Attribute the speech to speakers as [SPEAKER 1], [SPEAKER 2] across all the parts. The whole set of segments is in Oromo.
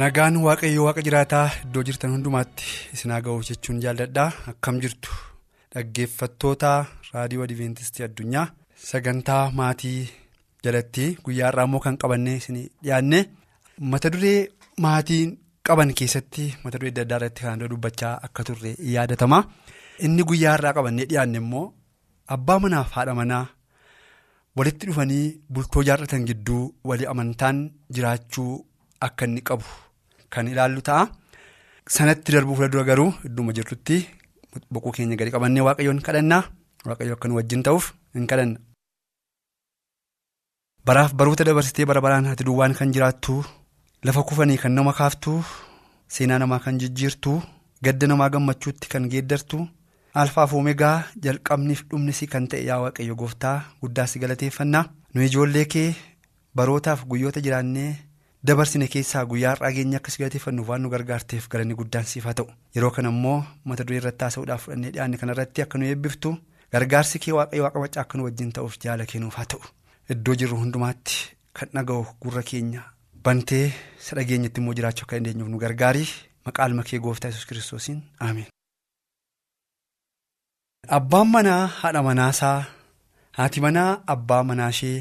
[SPEAKER 1] Nagaan waaqayyo waaqa jiraataa iddoo jirtan hundumaatti isin haa ga'u jechuun jaalladha akkam jirtu dhaggeeffattoota raadiyoo adventistii addunyaa sagantaa maatii jalatti guyyaa irraa immoo kan qabannee isin dhiyaanne mata duree maatiin qaban keessatti mata duree adda addaa irratti kan dubbachaa akka turre yaadatama inni guyyaa irraa qabannee dhiyaanne immoo abbaa manaaf haadha manaa walitti dhufanii bultoo jaarratan gidduu walii amantaan jiraachuu. Akka inni qabu kan ilaallu ta'a. Sanatti darbuu fuuldura garuu idduma jirtutti boqoo keenya gadi qabannee waaqayyoon kadhannaa waaqayyo akka nu wajjin ta'uuf hin kadhanna. Baraaf baroota dabarsitee bara baraan ati duwwaan kan jiraattu lafa kufanii kan nama kaaftu seenaa namaa kan jijjiirtu gadda namaa gammachuutti kan geeddartu alfaaf oomegaa jalqabniif dhumnisi kan ta'e yaa waaqayyo gooftaa guddaa si galateeffannaa nu ijoollee kee barootaaf guyyoota jiraannee. Dabarsine keessaa guyyaa har'aa keenya akka si galateeffannuuf waan nu gargaarteef galanni guddaan siif haa ta'u yeroo kana immoo mata duree irratti haasa'uudhaaf fudhannee dhiyaanne kanarratti akka nu eebbiftu gargaarsi kee waaqayyo waaqa macaa akka nu wajjin ta'uuf jaala kennuuf haa ta'u iddoo jirru hundumaatti kan dhaga'u gurra keenya bantee isa dhageenyatti immoo jiraachuu akka dandeenyuuf nu gargaari maqaa kee gooftaa yesus kiristoosiin ameen. abbaan manaa haadha manaasaa haati manaa abbaa manaashee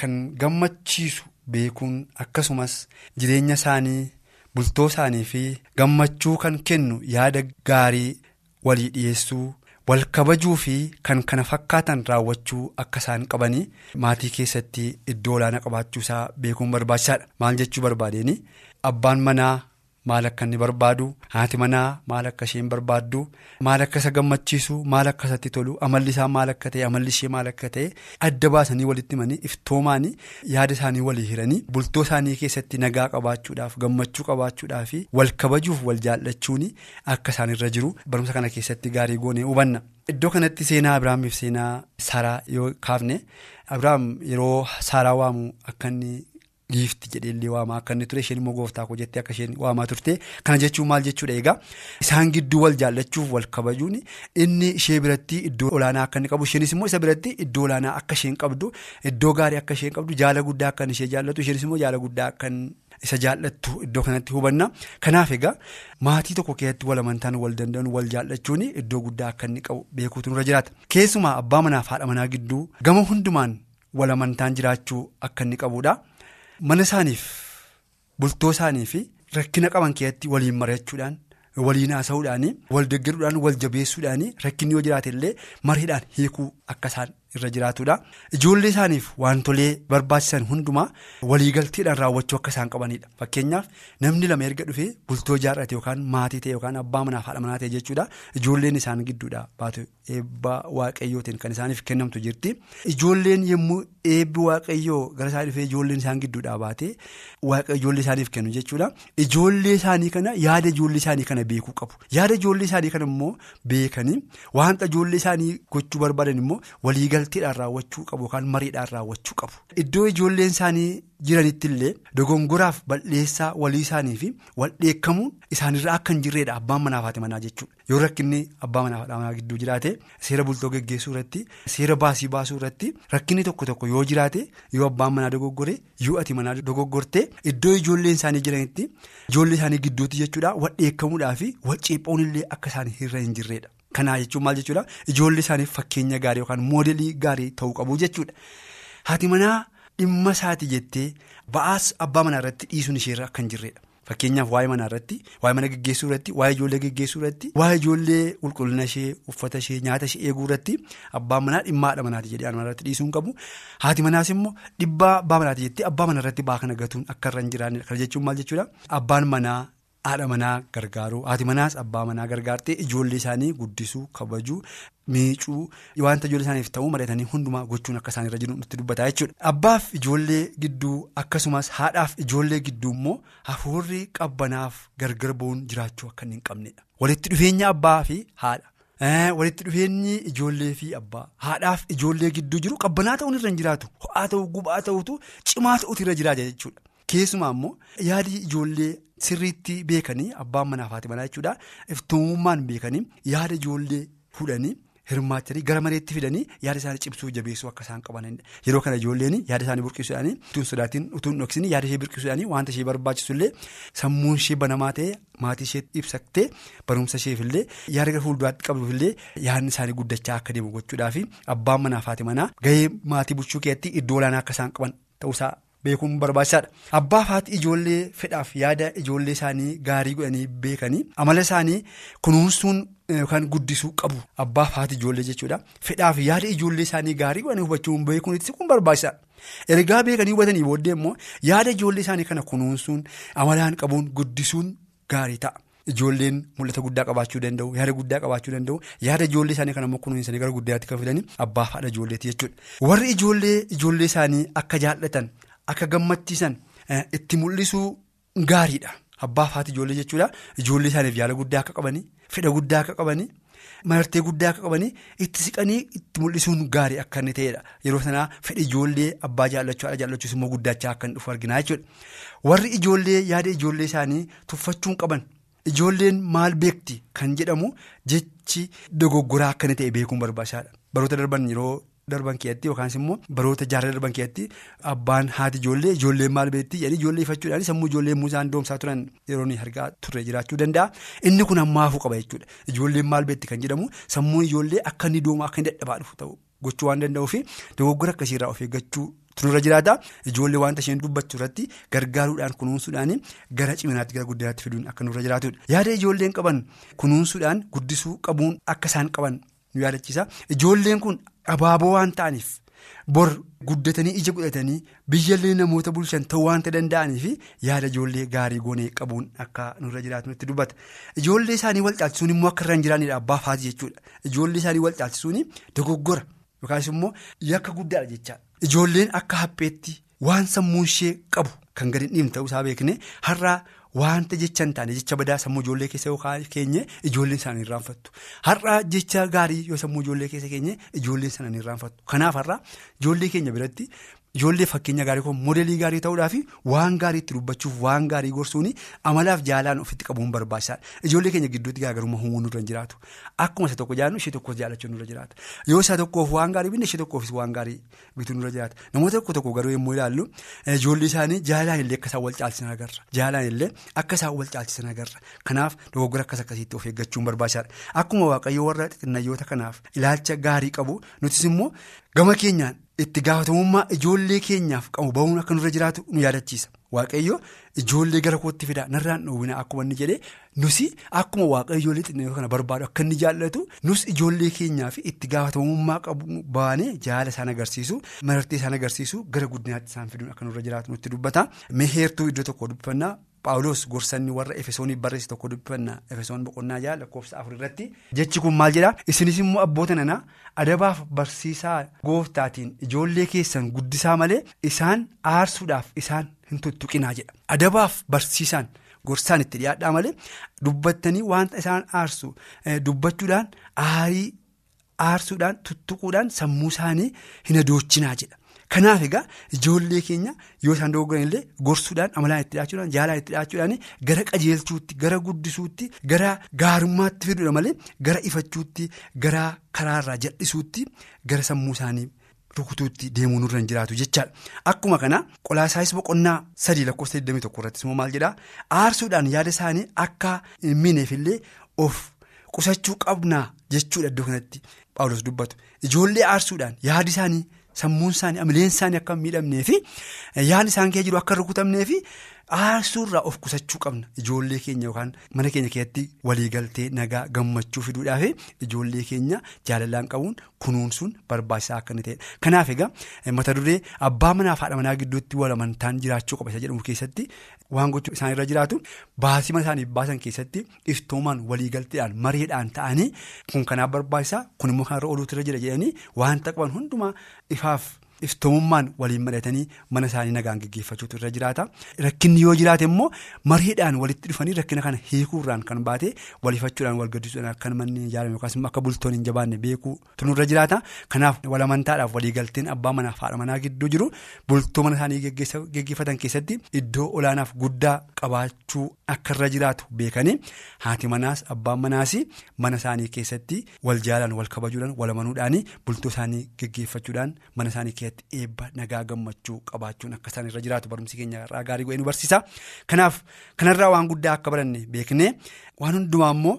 [SPEAKER 1] kan gammachiisu. Beekuun akkasumas jireenya isaanii bultoo isaanii fi gammachuu kan kennu yaada gaarii walii dhiyeessuu wal kabajuu fi kan kana fakkaatan raawwachuu akka isaan qabanii maatii keessatti iddoo olaanaa qabaachuu isaa beekuun barbaachisaadha. Maal jechuu barbaadeen? Abbaan manaa maal akka inni barbaadu haati manaa maal akka isheen barbaaddu maal akka isa gammachiisu maal akka isatti tolu amalli isaa maal akka ta'e amalli ishee maal akka ta'e adda baasanii walitti himanii iftoomaanii yaada isaanii walii hiranii bultoo isaanii keessatti nagaa qabaachuudhaaf gammachuu qabaachuudhaaf wal kabajuuf wal jaallachuun akka isaan irra jiru barumsa kana keessatti gaarii goonee hubanna. Iddoo kanatti seenaa Abiraamiif seenaa Saaraa yoo kaafne Abiraam yeroo Saaraa waamu akka inni. Giifti jedhee illee waamaa akka inni ture isheen immoo gooftaa koo jettee akka isheen waamaa turte kana jechuun maal jechuudha? Egaa isaan gidduu wal jaallachuuf wal kabajuun inni ishee biratti iddoo olaanaa akka inni qabu isheenis immoo isa biratti iddoo olaanaa akka isheen qabdu iddoo gaarii akka isheen qabdu jaala guddaa akka ishee jaallatu isheenis immoo jaala guddaa akka isa jaallattu iddoo kanatti hubanna. Kanaaf egaa maatii tokko keessatti wal amantaan wal danda'an wal jaallachuun iddoo guddaa akka inni qabu beekuutu nurra jiraata. Keessumaa abbaa manaaf haadha manaa gidduu gama hundumaan wal amantaan jiraachuu akka inni qabudha. Mana isaaniif bultoo isaanii fi rakkina qaban keessatti waliin mari'achuudhaan waliin haasa'uudhaan wal deeggaruudhaan wal jabeessuudhaan rakkinni yoo jiraate illee mariidhaan hiikuu akka isaan irra jiraatudha. Ijoollee isaaniif wantolee barbaachisan hundumaa waliigalteedhaan raawwachuu akka isaan qabanidha fakkeenyaaf namni lama erga dhufee bultoo jaarrate yookaan maatii ta'e yookaan abbaa manaaf haadha manaa ta'e jechuudha. Ijoolleen isaan gidduudha. Baatu eebba waaqayyootiin kan isaaniif kennamtu jirti. Ijoolleen yommuu eebbi waaqayyoo gara isaa dhufee ijoolleen isaan gidduudhaa baate ijoollee isaaniif kennu jechuudha. Ijoollee isaanii kana yaada ijoollee isaanii kana beekuu qabu. Yaada ijoollee isaanii kana immoo beekanii wanta ijoollee isaanii gochuu barbaadan immoo waliigalteedhaan raawwachuu qabu yookaan mariidhaan raawwachuu qabu iddoo ijoolleen isaanii jiranitti illee dogongoraaf bal'eessaa walii isaanii fi wal dheekkamuun isaanirraa akka hin jirredha abbaan manaaf haati manaa jechuudha yoo rakkinni abbaa manaaf haadha manaa gidduu jiraate seera bultoo geggeessuu irratti seera baasii baasuu irratti rakkinni tokko tokko yoo jiraate yoo abbaan manaa dogoggore yoo ati manaa dogoggorte iddoo ijoolleen isaanii jiranitti ijoollee isaanii gidduutti jechuudha wal dheekkamuudhaa fi wal ceephoon illee akka isaanii irra hin jirredha. Kanaa jechuun maal jechuudha? Ijoollee isaaniif fakkeenya gaarii yookaan moodelii gaarii ta'uu qabu jechuudha. Haati manaa dhimma isaati jettee ba'aas abbaa manaa irratti dhiisuun isheerra akka hin jirredha fakkeenyaaf waa'ee manaa irratti waa'ee mana geggeessuu irratti waa'ee ijoollee geggeessuu irratti waa'ee ijoollee qulqullina ishee uffata ishee nyaata ishee eeguu irratti abbaan manaa dhimma haadha manaati jedhee manaa irratti dhiisuu hin qabu. Haati manaas immoo dhibba abbaa manaati jettee abbaa manaa irratti ba'aa kana gatuun akka irra hin jiraannedha. Kana jechuun maal jechuudha? Abbaan manaa haadha manaa gargaaruu haati manaas abbaa manaa gargaartee ijoollee isaanii guddisuu kabajuu miicuu wanta ijoollee isaaniif ta'uu mari'atanii hundumaa gochuun akka isaanirra jiru nutti dubbataa jechuudha. Abbaaf ijoollee gidduu akkasumas haadhaaf ijoollee gidduu immoo hafuurri qabbanaaf gargar ba'uun jiraachuu akka hin qabnedha. Walitti dhufeenya abbaa fi haadha. Walitti dhufeenyi ijoollee fi abbaa haadhaaf ijoollee gidduu jiru qabbanaa ta'uun irra hin jiraatu ho'aa ta'uu gubaa ta'utu cimaa ta'utu irra jiraata jechuudha. Keessumaa immoo yaadi ijoollee sirriitti beekanii abbaan manaa fi haati manaa jechuudha iftoomummaan beekanii yaada ijoollee fuudhanii hirmaachanii gara mareetti fidanii yaada isaanii cimsuu jabeessuu akka isaan qabanidha. Yeroo kana ijoolleen yaada isaanii burqisuudhaanii utuun sodaatiin utuun dhoksanii yaada ishee burqisuudhaanii wanta ishee barbaachisullee sammuun ishee banamaa ta'ee maatii ishee ibsattee barumsa isheefillee yaada gara fuulduraatti qabduufillee yaadni isaanii guddachaa akka deemu gochuudhaaf abbaan manaa fi haati manaa gahee maatii bulchuu keessatti iddoo olaanaa akka isaan qaban ta'uusaa. Beekuun barbaachisaadha. Abbaa haati ijoollee fedhaaf yaada ijoollee isaanii gaarii godhanii beekanii amala isaanii kunuunsuun yookaan guddisuu qabu. Abbaa haati ijoollee jechuudha. Fedhaaf yaada ijoollee isaanii gaarii godhanii hubachuun beekuun itti kun barbaachisaadha. Ergaa beekanii hubatanii booddee immoo yaada ijoollee isaanii kana kunuunsuun amalaan qabuun guddisuun gaarii ta'a. Ijoolleen mul'ata guddaa qabaachuu danda'u yaada guddaa qabaachuu danda'u yaada ijoollee isaanii kana immoo kunuunsanii gara guddaatti kan fidanii abbaa haadha ijoolleeti jechuudha. Warri ijoollee ijoollee isaanii akka jaallatan. Akka gammachiisan itti mul'isuu gaariidha. Abbaa fi haati ijoollee jechuudha. Ijoollee isaaniif yaala guddaa akka qabanii, fedha guddaa akka qabanii, martee guddaa akka qabanii itti siqanii itti mul'isuun gaarii akka inni ta'edha. Yeroo sanaa fedha ijoollee abbaa jaallachuu haadha jaallachuus immoo guddachaa akka inni dhufu argina jechuudha. Warri ijoollee yaada ijoollee isaanii tuffachuun qaban ijoolleen maal beekti kan jedhamu jechi dogoggoraa akka inni ta'e beekuun barbaachisaadha. Baroota darban yeroo. Darban keessatti yookaas immoo baroota jaarraa darban keessatti abbaan haati ijoollee ijoolleen maal beekti jedhanii ijoollee ifachuudhaan sammuu ijoollee muusaan doomsaa turan yeroo argaa turre jiraachuu danda'a. Inni kun ammaafuu qaba jechuudha. Ijoolleen maal beekti kan jedhamu sammuun ijoollee akka inni doomaa akka inni dadhabaa dhufu ta'u gochuu waan danda'uuf dogoggora akkasiirraa of eeggachuu tururra jiraata. Ijoollee wanta isheen dubbachuu irratti gargaaruudhaan kunuunsuudhaan gara ciminaatti gara guddinaatti fiduun akka nurra jiraatudha. Yaada ijoolleen qaban kunuunsuudhaan guddisuu qabuun akka isaan qaban nu yaadachiisa ijoolleen kun. Abaaboo waan ta'aniif bor guddatanii ija godhatanii biyyallee namoota bulchan ta'uu waanta danda'aniif yaada ijoollee gaarii goonee qabuun akka nurra jiraatu nutti dubbata. Ijoollee isaanii wal caalchisuun immoo akka irra hin jiraannedha abbaa fi haati jechuudha. Ijoollee isaanii wal caalchisuun dogoggora yookaas immoo yakka guddaadha jechaadha. Ijoolleen akka hapheetti waan sammuun ishee qabu kan gadi hin dhiibne ta'uusaa beekne har'aa. Wanta jecha hin taane jecha badaa sammuu ijoollee keessa yookaan keenye ijoolleen isaanii irraanfattu. Har'aa jecha gaarii yoo sammuu ijoollee keessa keenye ijoolleen sana hin irraanfattu. Kanaaf har'aa ijoollee keenya biratti ijoollee fakkeenya gaarii kun modeelii gaarii ta'uudhaaf waan gaarii itti dubbachuuf waan gaarii gorsuun amalaaf jaalaan ofitti qabuun barbaachisaadha. Ijoollee keenya gidduutti garaagarummaa uumuun nurra jiraatu. Akkuma isa tokko jaallu ishee tokkos jaalachuun nurra jiraata. Yoo isa tokkoof waan gaarii binne ishee tokkoofis waan gaarii bituun nurra jiraata. Namoota tokko tokko garuu yommuu ilaallu ijoollee isaanii jaalaan illee akka isaan wal caalchisan agarra. Jaalaan illee akka isaan wal caalchisan agarra. Kanaaf dogoggora akkas akkasiitti of eeggachuun barbaachisaadha. Akkuma waaqayyoo warra xixinnayyoota kanaaf ilaalcha gaarii qabu nutis immoo gama keenyaan itti gaafatamummaa ijoollee keenyaaf qabu bahuun akka nurra jiraatu nu yaadachiisa. Waaqayyo ijoollee gara kootti fidaa narraan dhoowwina akkuma inni jedhee nusi akkuma waaqayyo ijoollee xixinnoo kana barbaadu akka inni jaallatu nus ijoollee keenyaaf itti gaafatamummaa qabu baanee jaala isaan agarsiisu marartee isaan agarsiisu gara guddinaatti isaan fiduun akka nurra jiraatu nutti dubbata. Meheertuu iddoo tokko dubbifannaa Paawuloos gorsanni warra Efesoonii barreesse tokko dubbifannaa Efesoon boqonnaa jaha lakkoofsa afur irratti jechi kun maal jedhaa isinis immoo abboota nanaa adabaaf barsiisaa gooftaatiin ijoollee keessan guddisaa malee isaan aarsuudhaaf isaan hin tuttuqinaa jedha adabaaf barsiisaan gorsaan itti dhiyaadhaa malee dubbattanii wanta isaan aarsu dubbachuudhaan aarii aarsuudhaan tuttuquudhaan sammuu isaanii hin adoochinaa jedha. Kanaaf egaa ijoollee keenya yoo isaan dogoggoran illee gorsuudhaan amalaan itti dhiyaachuudhaan jaalaan itti dhiyaachuudhaan gara qajeelchuutti gara guddisuutti gara gaarummaatti fiduudha malee gara ifachuutti gara karaarraa jal'isuutti gara sammuu isaanii rukutuutti deemuu nurra hin jiraatu jechaadha. Akkuma kana qolaasaayis boqonnaa sadii lakkoofsa 21 irrattis immoo maal jedhaa aarsuudhaan yaada isaanii akka hin miineefillee of qusachuu qabnaa jechuudha iddoo kanatti Paawulos dubbatu ijoollee aarsuudhaan yaadi isaanii. Sammuun isaanii amileen isaanii akka hin miidhamnee fi yaadni isaan keessa jiru akka rukutamnee fi aarsuurraa of qusachuu qabna ijoollee keenya yookaan mana keenya keessatti waliigaltee nagaa gammachuu fiduudhaaf ijoollee keenya jaalalaan qabuun kunuunsuun barbaachisaa akka inni ta'edha. Kanaaf egaa mata duree abbaa manaa fi haadha manaa gidduutti wal amantaan jiraachuu qaba isa jedhamu keessatti waan gochuu isaan irra jiraatu baasii mana isaaniif baasan keessatti iftoomaan waliigalteedhaan mareedhaan ta'anii kun kanaaf barbaachisaa kun immoo kanarra ooluutu irra jira jedhanii waanta qaban hundumaa ifaaf. Iftoomummaan waliin mari'atanii mana isaanii nagaan geggeeffachuutu irra jiraata. Rakkinni yoo jiraate immoo mareedhaan walitti dhufanii rakkina kana hiikuurraan kan baate waliifachuudhaan wal gaddisuudhaan akka manni ijaarame yookaas immoo akka bultoon hin jabaanne beekuu tunurra jiraata. Kanaaf walamantaadhaaf waliigalteen abbaa manaa fi haadha manaa gidduu jiru. Bultoo mana isaanii geggeeffatan keessatti iddoo olaanaaf guddaa qabaachuu akka irra jiraatu beekanii haati manaas abbaan manaas mana isaanii keessatti wal jaalaan wal kabajuudhaan walamanuudhaan bultoo isaanii geggeeffachuudhaan mana isaanii keessatti. eebba nagaa gammachuu qabaachuun akka isaan irra jiraatu barumsi keenya irraa gaarii go'ee nu barsiisa kanaaf kanarraa waan guddaa akka baranne beeknee waan hundumaa immoo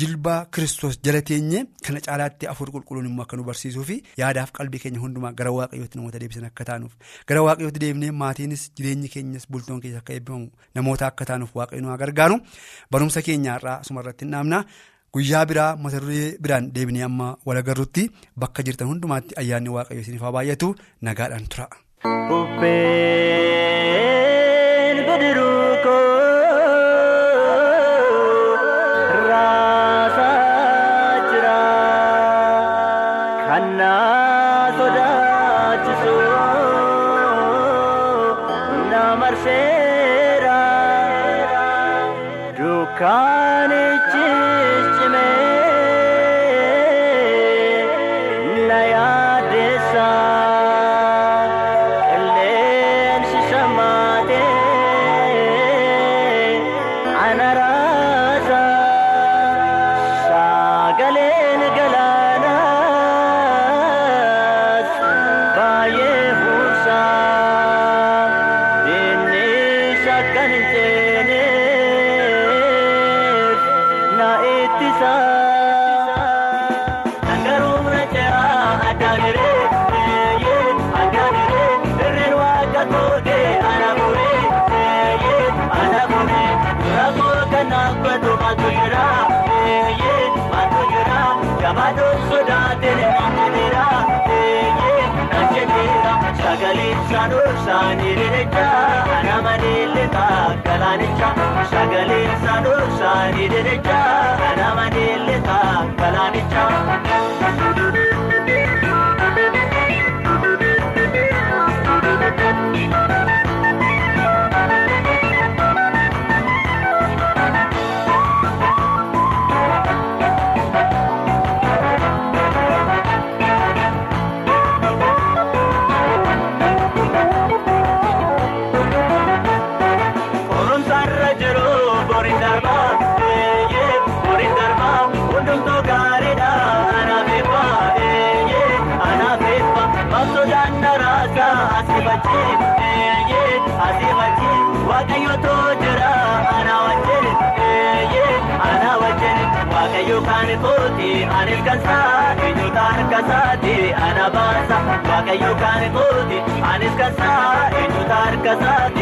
[SPEAKER 1] jilbaa kiristoos jala teenye kana caalaatti afur qulqulluun immoo akka nu barsiisuu fi yaadaaf qalbii keenya hundumaa gara waaqayyootti namoota deebisan akka taanuuf gara waaqayyootti deebinee maatiinis jireenyi keenyas bultoon keessa akka eebbifamu namoota akka taanuuf waaqayyo nu gargaaru barumsa keenya irraa asuma irratti hin dhaabna. Guyyaa biraa mata duree biraan deebinee amma wal agarruutti bakka jirtan hundumaatti ayyaanni waaqayyo isiniif haa baay'atu nagaadhaan tura.
[SPEAKER 2] Galaanicha sagaleen saanuu saanii deddeebiin anis kansaa eenyuuta harka isaati ana baasa. Waaqayyoon kooti anis kansaa eenyuuta harka isaati ana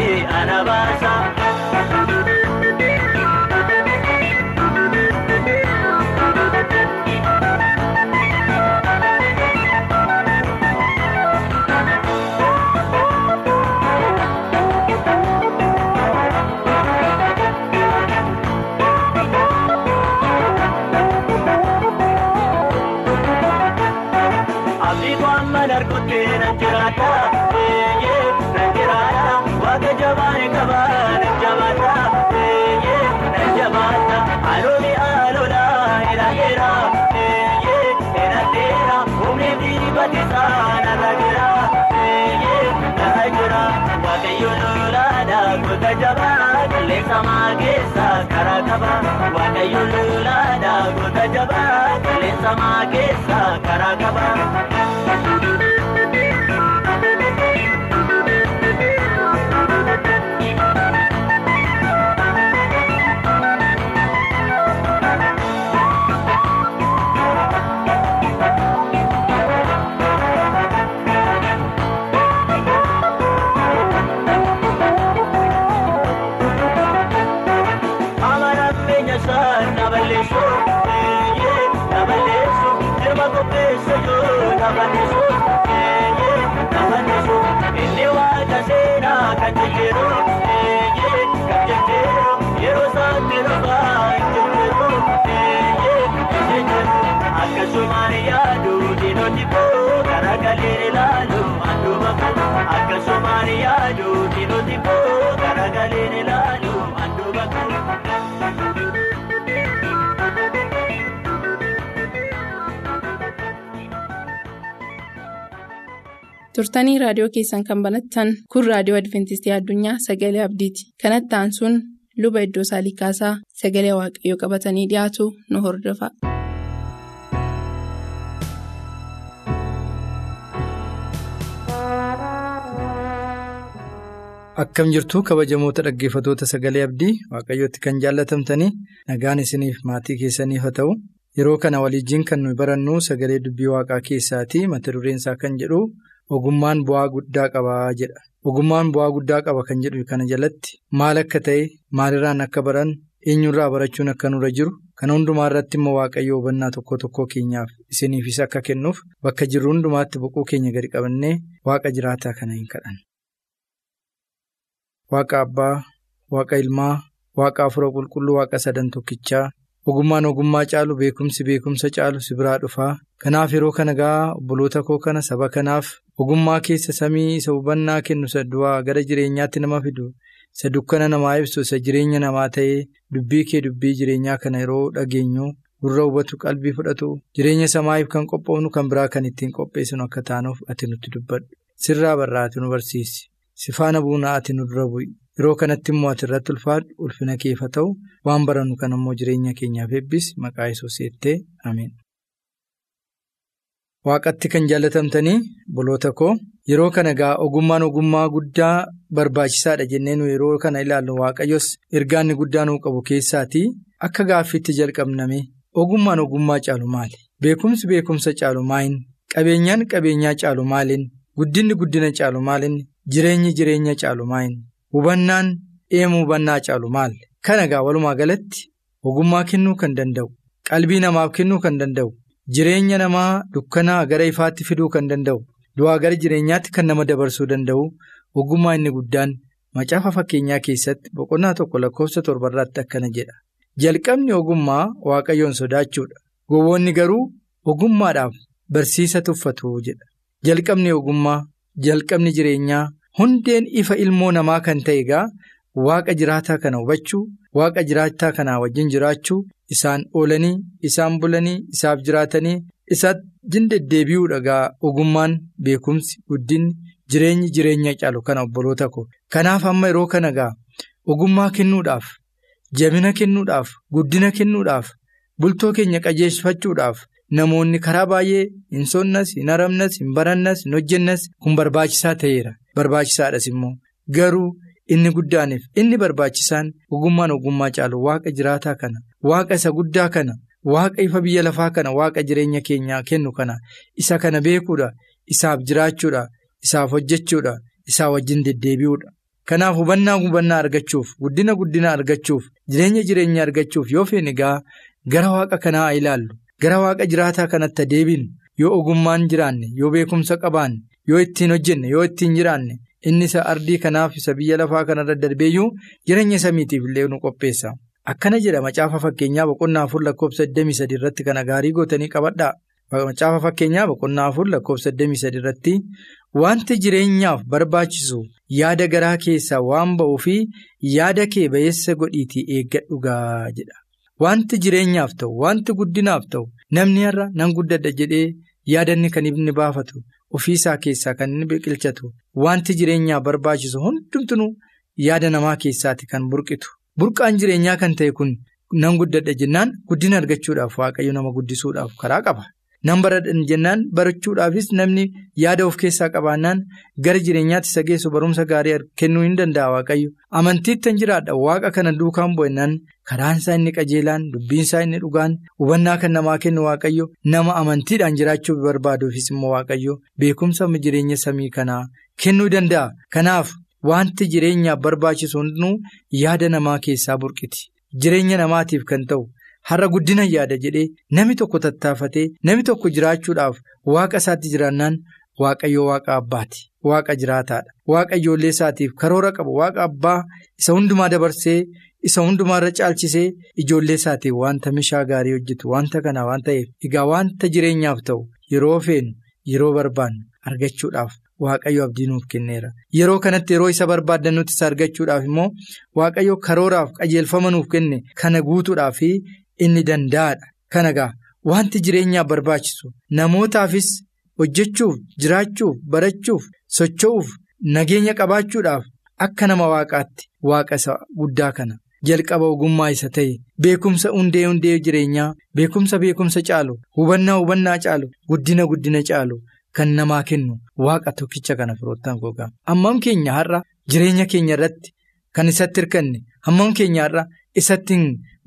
[SPEAKER 2] Samaa keessa karaa qaba waaqayyoon lolaadhaa goota jabaa qilleensa maa keessa karaa qaba. Akkasumaan yaadu diinoti koo garagalee ilaalu handhuura koo.
[SPEAKER 3] turtanii raadiyoo keessan kan banattan kun raadiyoo adventistii addunyaa sagalee abdiiti kanatti aansuun luba iddoo saalikaasaa sagalee waaqayyoo qabatanii dhiyaatu nu hordofa.
[SPEAKER 4] Akkam jirtu kabajamoota dhaggeeffatoota sagalee abdii waaqayyootti kan jaallatamtanii nagaan isiniif maatii keessaniif haa ta'u yeroo kana waliijjiin kan nuyi barannu sagalee dubbii waaqaa keessaati mata dureen isaa kan jedhu ogummaan bu'aa guddaa qaba jedha. Ogummaan bu'aa guddaa qaba kan jedhu kana jalatti maal akka ta'e maalirraan akka baran eenyurraa barachuun akka nurra jiru kana hundumaa irratti immoo waaqayyo hubannaa tokko tokko keenyaaf isiniifis akka kennuuf bakka jirru hundumaatti boquu keenya gadi qabannee waaqa jiraataa kana hin kadhan. Waaqa Abbaa, Waaqa Ilmaa, Waaqa Afura Qulqulluu, Waaqa Sadan Tokkichaa, ogummaan ogummaa caalu beekumsi beekumsa caalu si biraa dhufaa. Kanaaf yeroo kana gaa obboloota koo kana saba kanaaf ogummaa keessa samii isa hubannaa kennu isa du'aa gara jireenyaatti nama fidu isa dukkana namaa ibsu isa jireenya namaa ta'ee dubbii kee dubbii jireenyaa kana yeroo dhageenyu gurra hubatu qalbii fudhatu jireenya samaa'iif kan qophoofnu kan biraa kan ittiin qopheessinu akka taanuuf ati nutti dubbadhu sirraa barraati nu barsiisi. Si faana buunaa ati nu dura bu'i. Yeroo kanatti immoo ati irratti ulfaadhu ulfina keef haa ta'u waan barannu kan immoo jireenya keenyaaf eebbisi maqaa Yesuus jettee ameen. Waaqatti kan jaallatamtanii boloota koo yeroo kana gaa ogummaan ogummaa guddaa barbaachisaadha jennee nu yeroo kana ilaallu waaqayyos ergaa inni guddaa nuu qabu keessaatii akka gaaffiitti jalqabname ogummaan ogummaa caalu maali? Beekumsi beekumsa caalu maaliin? Qabeenyaan qabeenyaa caalu maaliin? Guddinni guddina caalu maaliin? Jireenyi jireenya caalu maaliin? Hubannaan eemu hubannaa caalu maali? Kana gaa walumaa galatti ogummaa kennuu kan danda'u, qalbii namaaf kennuu kan danda'u, jireenya namaa dukkanaa gara ifaatti fiduu kan danda'u, du'aa gara jireenyaatti kan nama dabarsuu danda'u, ogummaa inni guddaan macaafa fakkeenyaa keessatti boqonnaa tokko lakkoofsa torbarraatti akkana jedha. Jalqabni ogummaa waaqayyoon sodaachuudha. Gowwoonni garuu ogummaadhaaf barsiisa tuffatu jedha. Jalqabni ogummaa, jalqabni jireenyaa. Hundeen ifa ilmoo namaa kan ta'e egaa waaqa jiraataa kana hubachuu waaqa jiraataa kanaa wajjin jiraachuu isaan oolanii isaan bulanii isaaf jiraatanii isaatti deddeebi'uudha egaa ogummaan beekumsi guddinni jireenyi jireenya caalu kana obboloota ko kanaaf amma yeroo kana egaa ogummaa kennuudhaaf jabina kennuudhaaf guddina kennuudhaaf bultoo keenya qajeelfachuudhaaf. Namoonni karaa baay'ee hin sonnas hin haramnas hin barannas hin hojjennas kun barbaachisaa ta'eera barbaachisaadhas immoo garuu inni guddaaniif inni barbaachisaan ogummaan ogummaa caalu waaqa jiraataa kana waaqa isa guddaa kana waaqa ifa biyya lafaa kana waaqa jireenya keenyaa kennu kana isa kana beekuudha isaaf jiraachuudha isaaf hojjechuudha isaa wajjin deddeebi'uudha. Kanaaf hubannaa hubannaa argachuuf guddina guddina argachuuf jireenya jireenya argachuuf yoo feene egaa gara waaqa kanaa ilaallu. Gara waaqa jiraataa kanatti deebinu yoo ogummaan jiraanne yoo beekumsa qabaanne yoo ittiin hojjenne yoo ittiin jiraanne inni isa ardii kanaaf isa biyya lafaa kanarra darbeeyyuu jireenya samiitiif illee nu qopheessa. Akkana jedha macaafa fakkeenyaa boqonnaa afur lakkoofsa 23 irratti kana gaarii gootanii qabadhaa. Macaafa fakkeenyaa boqonnaa afur lakkoofsa 23 irratti wanti jireenyaaf barbaachisu yaada garaa keessaa waan ba'uu fi yaada kee ba'eessa godhiitii eeggadhugaa jedha. Wanti jireenyaaf ta'u wanti guddinaaf ta'u namni har'a nan guddadha jedhee yaadanni kan inni baafatu ofiisaa keessaa kan inni biqilchatu wanti jireenyaaf barbaachisu hundumtuu yaada namaa keessaati kan burqitu. Burqaan jireenyaa kan ta'e kun nan guddadha jennaan guddina argachuudhaaf waaqayyo nama guddisuudhaaf karaa qaba. Nan baradhan jennaan barachuudhaafis namni yaada of keessaa qabaannaan gara jireenyaatti isa geessu barumsa gaarii kennuu hin danda'a waaqayyo. Amantiitti kan jiraadha waaqa kana duukaan bu'annaan karaan isaa inni qajeelaan dubbiin isaa inni dhugaan hubannaa kan namaa kennu waaqayyo nama amantiidhaan jiraachuu barbaaduufis immoo waaqayyo beekumsa jireenya samii kanaa kennuu danda'a. Kanaaf wanti jireenyaaf barbaachisu hundinuu yaada namaa keessaa burqiti. Jireenya namaatiif kan ta'u har'a guddina yaada jedhee namni tokko tattaafatee namni tokko jiraachuudhaaf waaqa isaatti jiraannaan waaqayyo waaqa abbaati. Waaqa jiraataadha. Waaqa ijoollee isaatiif karoora qaba. Waaqa abbaa isa hundumaa dabarsee isa hundumaarra caalchisee ijoollee isaatiif wanta mishaa gaarii hojjetu wanta kana waan ta'eef egaa wanta jireenyaaf ta'u yeroo feenu yeroo barbaannu argachuudhaaf waaqayyo abdii nuuf kenneera. Yeroo kanatti yeroo isa barbaaddan nuti isa argachuudhaaf immoo waaqayyo karooraaf qajeelfama nuuf kenne kana guutuudhaaf inni danda'aadha. Kana egaa wanti jireenyaaf barbaachisu namootaafis hojjechuuf jiraachuuf barachuuf socho'uuf nageenya qabaachuudhaaf akka nama waaqaatti waaqa isa guddaa kana jalqaba ogummaa isa ta'e beekumsa hundee hundee jireenyaa beekumsa beekumsa caalu hubannaa hubannaa caalu guddina guddina caalu kan namaa kennu waaqa tokkicha kana firoottan gogaa hammam keenya har'a jireenya keenya irratti kan isatti hirkanne hammam keenya har'a isatti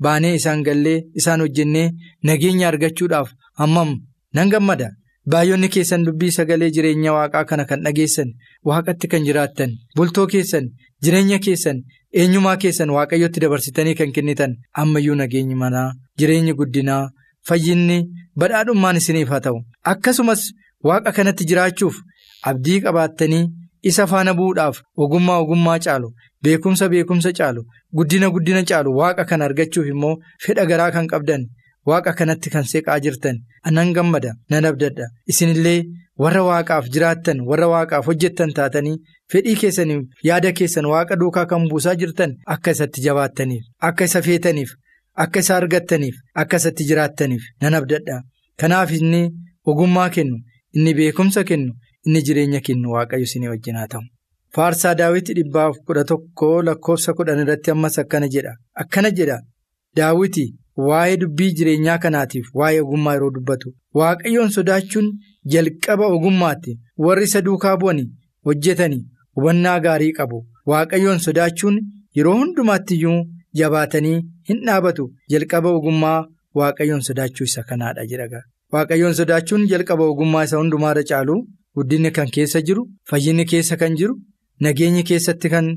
[SPEAKER 4] baanee isaan gallee isaan hojjennee nageenya argachuudhaaf hammam nan gammada. Baay'oonni keessan dubbii sagalee jireenya waaqaa kana kan dhageessan waaqatti kan jiraattan bultoo keessan jireenya keessan eenyumaa keessan waaqayyotti dabarsitanii kan kennitan ammayyuu nageenyi manaa jireenyi guddinaa fayyinni badhaadhummaan isiniif haa ta'u akkasumas waaqa kanatti jiraachuuf abdii qabaattanii isa faana bu'uudhaaf ogummaa ogummaa caalu beekumsa beekumsa caalu guddina guddina caalu waaqa kana argachuuf immoo fedha garaa kan qabdan. Waaqa kanatti kan seeqaa jirtan anan gammada nan abdadha isinillee warra waaqaaf jiraattan warra waaqaaf hojjettan taatanii fedhii keessaniif yaada keessan waaqa duukaa kan buusaa jirtan akka isatti jabaattaniif akka isa feetaniif akka isa argattaniif akka isatti jiraattaniif nan abdadha kanaaf inni ogummaa kennu inni beekumsa kennu inni jireenya kennu waaqayyo isinii wajjin haa ta'u. Faarsaa daawwitii dhibbaaf kudha tokkoo lakkoofsa kudhan irratti ammas akkana jedha. Akkana jedha. Daawwitii. Waa'ee dubbii jireenyaa kanaatiif waa'ee ogummaa yeroo dubbatu. Waaqayyoon sodaachuun jalqaba ogummaatti warri isa duukaa bu'anii hojjetanii hubannaa gaarii qabu. Waaqayyoon sodaachuun yeroo hundumaatti iyyuu jabaatanii hin dhaabatu. Jalqaba ogummaa waaqayyoon sodaachuu isa kanaadha jedha waaqayyoon sodaachuun jalqaba ogummaa isa hundumaarra caalu guddinni kan keessa jiru fayyinni keessa kan jiru nageenyi keessatti kan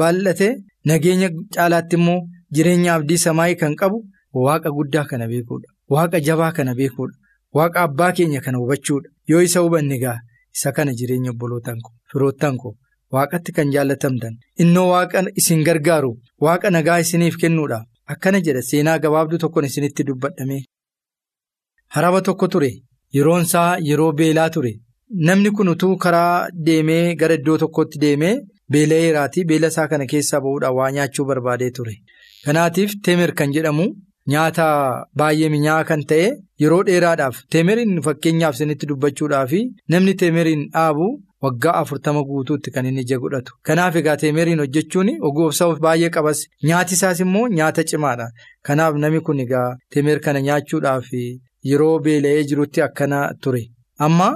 [SPEAKER 4] baallate nageenya caalaatti immoo jireenya abdii samaayii kan qabu. Waaqa guddaa kana beekuudha. Waaqa jabaa kana beekuudha. Waaqa abbaa keenya kana hubachuudha. Yoo isa hubanne gaa isa kana jireenya obbolootaan koo firoottan koo waaqatti kan jaallatamtan innoo waaqa isin gargaaru waaqa nagaa isiniif kennuudha. Akkana jedha seenaa gabaabduu tokkoon isinitti dubbadhame. Haraba tokko ture yeroon isaa yeroo beelaa ture namni kun utuu karaa deemee gara iddoo tokkotti deemee beela'eeraatii beela isaa kana keessaa ba'uudhaan waa nyaachuu barbaadee ture. Kanaatiif teemer kan jedhamu. Nyaata baay'ee minyaa'aa kan ta'e yeroo dheeraadhaaf teemeriin fakkeenyaaf isinitti dubbachuudhaaf namni teemeriin dhaabu waggaa afurtama guutuutti kan inni ija godhatu. Kanaaf egaa teemeriin hojjechuun ogoofsa baay'ee qabas nyaati isaas immoo nyaata cimaadha. Kanaaf namni kun egaa teemer kana nyaachuudhaaf yeroo beela'ee jirutti akkana ture. Amma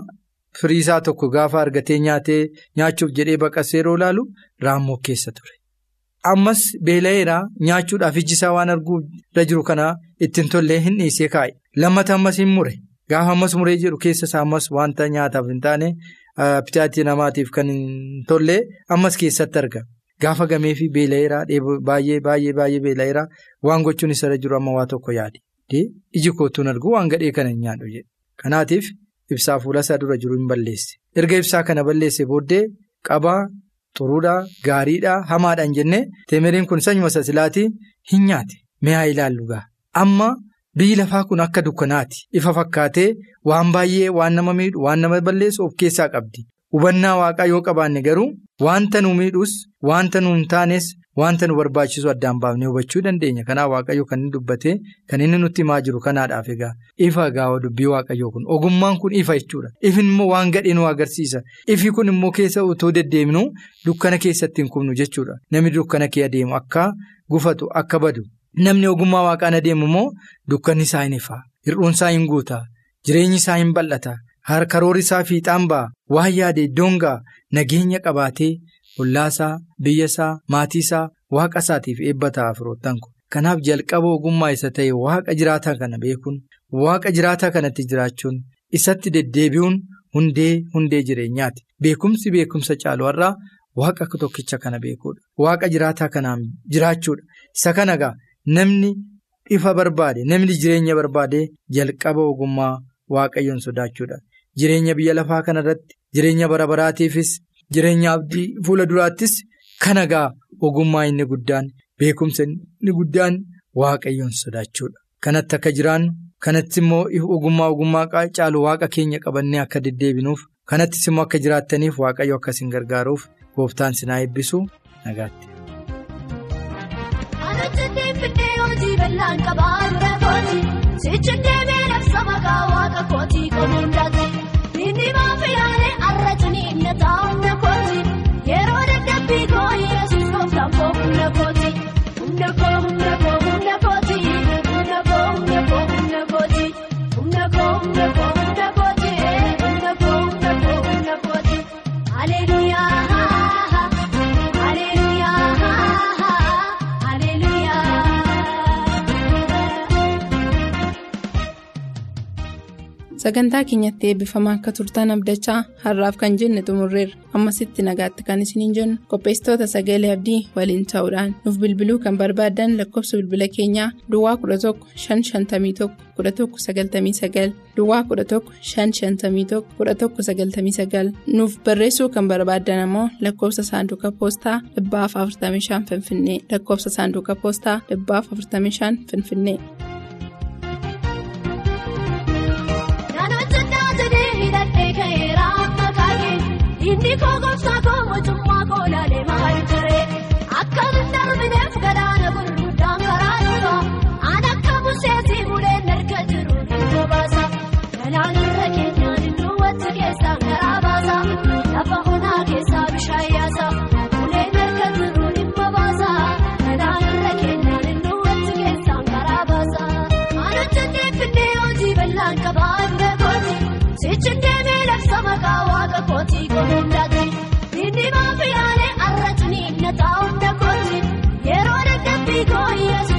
[SPEAKER 4] firii isaa tokko gaafa argatee nyaatee nyaachuuf jedhee baqasee yeroo ilaalu raammoo keessa ture. Ammas beela'eeraa nyaachuudhaaf iji isaa waan arguu irra jiru kana ittiin tollee hin dhiisee kaa'e. Lammata ammas hin mure. Gaafa ammas muree jedhu keessa isaa ammas wanta nyaataaf hin taane bitaatii namaatiif kan hin tollee ammas keessatti arga. Gaafa gamee fi beela'eeraa baay'ee baay'ee baay'ee beela'eeraa waan gochuun isarra jiru amma waa tokko yaade. Iji kootuun argu waan gadhee kana hin nyaadhu jedhe. Kanaatiif ibsaa fuula isaa dura jiru hin balleesse. Erga ibsaa kana balleesse booddee qabaa. Xuruudhaa gaariidhaa hamaadhaan jennee teemeriin kun sanyuma sasilaatii hin nyaate mi'aa ilaallu gaa amma biyyi lafaa kun akka dukkanaati ifa fakkaatee waan baay'ee waan nama miidhu waan nama balleessu of keessaa qabdi hubannaa waaqaa yoo qabaanne garuu wanta nu miidhus wanta nu hin taanes wanta nu barbaachisu addaan baafnee hubachuu dandeenya. Kanaaf waaqayyo kan inni dubbate kan inni nutti himaa jiru kanaadhaaf egaa. Ifa gaawa dubbii waaqayyoo kun. Ogummaan kun ifa jechuudha. Ifin immoo waan gadhee nu agarsiisa. Ifi kun immoo keessa utoo deddeemnu dukkana keessatti hin kubnu jechuudha. Namni dukkana kee adeemu akka gufatu akka badu. Namni ogummaa waaqaan adeemu immoo dukkanni isaa hin ifa. Hir'uun isaa hin guuta. Jireenyi isaa hin bal'ata. Karoorri isaa fiixaan ba'a. Waan yaade iddoon ga'a nageenya qabaatee. Ollaasaa biyyasaa maatiisaa waaqa isaatiif eebba ta'a firoottan kun. Kanaaf jalqaba ogummaa isa ta'e waaqa jiraataa kana beekuun waaqa jiraataa kanatti jiraachuun isatti deddeebi'uun hundee hundee jireenyaati beekumsi beekumsa caalu har'aa waaqa tokkicha kana beekuudha. Waaqa jiraataa kanaan jiraachuudha. Isa kana egaa namni ifa barbaade namni jireenya barbaade jalqaba ogummaa waaqayyoon sodaachuudha. Jireenya biyya lafaa kanarratti jireenya bara baraatiifis jireenya abdii fuula duraattis kan egaa ogummaa inni guddaan beekumsa inni guddaan waaqayyoon sodaachuudha. Kanatti akka jiraannu kanatti immoo ogummaa ogummaa caalu waaqa keenya qabannee akka deddeebinuuf kanattis immoo akka jiraattaniif waaqayyo akkasiin gargaaruuf gooftaan sinaa eebbisu nagaatti.
[SPEAKER 5] Inni maafilaalee arrajni inni taa'umna kooti yeroo dadhabbii koo
[SPEAKER 3] Sagantaa keenyatti eebbifamaa akka turtan abdachaa har'aaf kan jenne xumurreerra. Ammasitti nagaatti kan isiniin jennu. Qopheessitoota sagalee abdii waliin ta'uudhaan nuuf bilbiluu kan barbaaddan lakkoofsa bilbila keenyaa Duwwaa 11 551 1199 Duwwaa 11 551 1199 nuuf barreessuu kan barbaaddan ammoo lakkoofsa saanduqa poostaa 45 Finfinnee. Lakkoofsa saanduqa poostaa 45 Finfinnee.
[SPEAKER 5] Inni koo gooftaa kooti gurguddaati. Dindimaa fi yaalee arraatiin na taa'uun na kooti yeroo deeggartii koo yeesu.